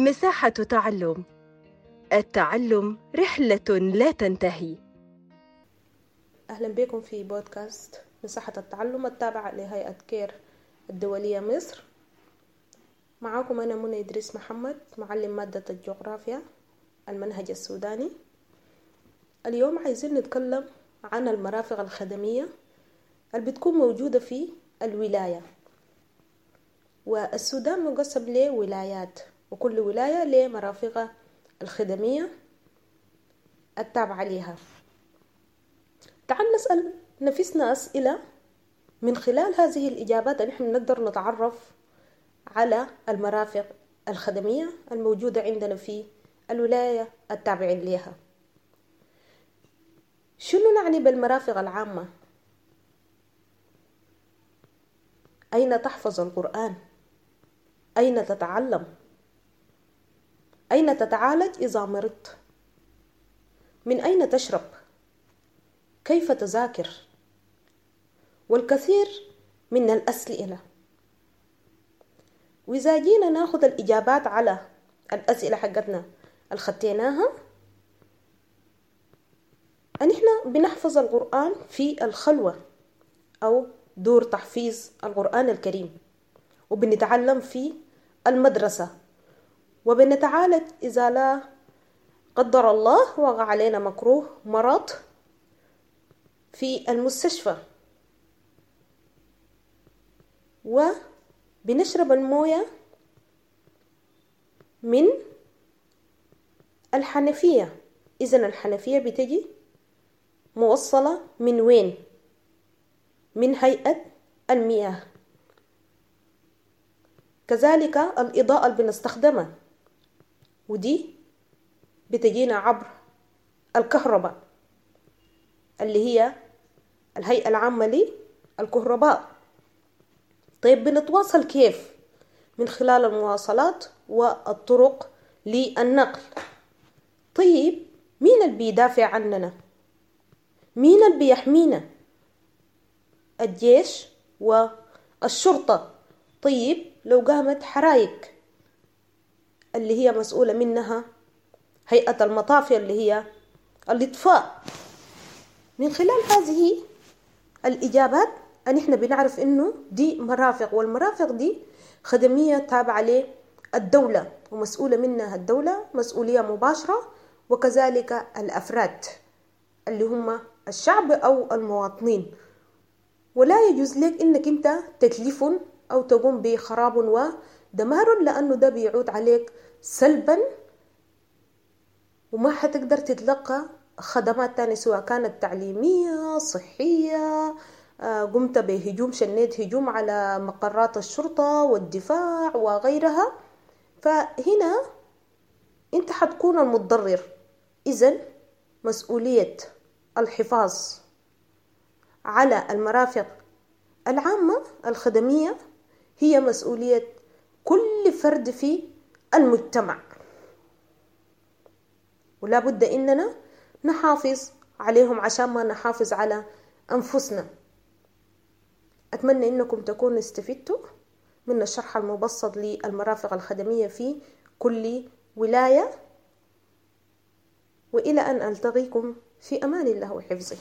مساحة تعلم. التعلم رحلة لا تنتهي. أهلا بكم في بودكاست مساحة التعلم التابعة لهيئة كير الدولية مصر. معاكم أنا منى إدريس محمد معلم مادة الجغرافيا المنهج السوداني. اليوم عايزين نتكلم عن المرافق الخدمية اللي بتكون موجودة في الولاية. والسودان مقسم لولايات. وكل ولاية ليه مرافقها الخدمية التابعة لها تعال نسأل نفسنا أسئلة من خلال هذه الإجابات نحن نقدر نتعرف على المرافق الخدمية الموجودة عندنا في الولاية التابعين لها شنو نعني بالمرافق العامة؟ أين تحفظ القرآن؟ أين تتعلم؟ أين تتعالج إذا مرضت؟ من أين تشرب؟ كيف تذاكر؟ والكثير من الأسئلة وإذا جينا ناخذ الإجابات على الأسئلة حقتنا أن إحنا بنحفظ القرآن في الخلوة أو دور تحفيظ القرآن الكريم وبنتعلم في المدرسة وبنتعالج إذا لا قدر الله وقع علينا مكروه مرض في المستشفى. وبنشرب الموية من الحنفية. إذا الحنفية بتجي موصلة من وين؟ من هيئة المياه. كذلك الإضاءة اللي بنستخدمها. ودي بتجينا عبر الكهرباء اللي هي الهيئة العامة للكهرباء. طيب بنتواصل كيف؟ من خلال المواصلات والطرق للنقل. طيب مين اللي بيدافع عننا؟ مين اللي بيحمينا؟ الجيش والشرطة. طيب لو قامت حرايق اللي هي مسؤولة منها هيئة المطافي اللي هي الإطفاء. من خلال هذه الإجابات أن إحنا بنعرف إنه دي مرافق والمرافق دي خدمية تابعة للدولة ومسؤولة منها الدولة مسؤولية مباشرة وكذلك الأفراد اللي هم الشعب أو المواطنين. ولا يجوز لك إنك أنت تتلف أو تقوم بخراب ودمار لأنه ده بيعود عليك سلبا وما حتقدر تتلقى خدمات تانية سواء كانت تعليمية صحية قمت بهجوم شنيت هجوم على مقرات الشرطة والدفاع وغيرها. فهنا أنت حتكون المتضرر. إذا مسؤولية الحفاظ على المرافق العامة الخدمية هي مسؤولية كل فرد في المجتمع. ولا بد إننا نحافظ عليهم عشان ما نحافظ على أنفسنا. أتمنى إنكم تكونوا استفدتوا من الشرح المبسط للمرافق الخدمية في كل ولاية. وإلى أن ألتقيكم في أمان الله وحفظه.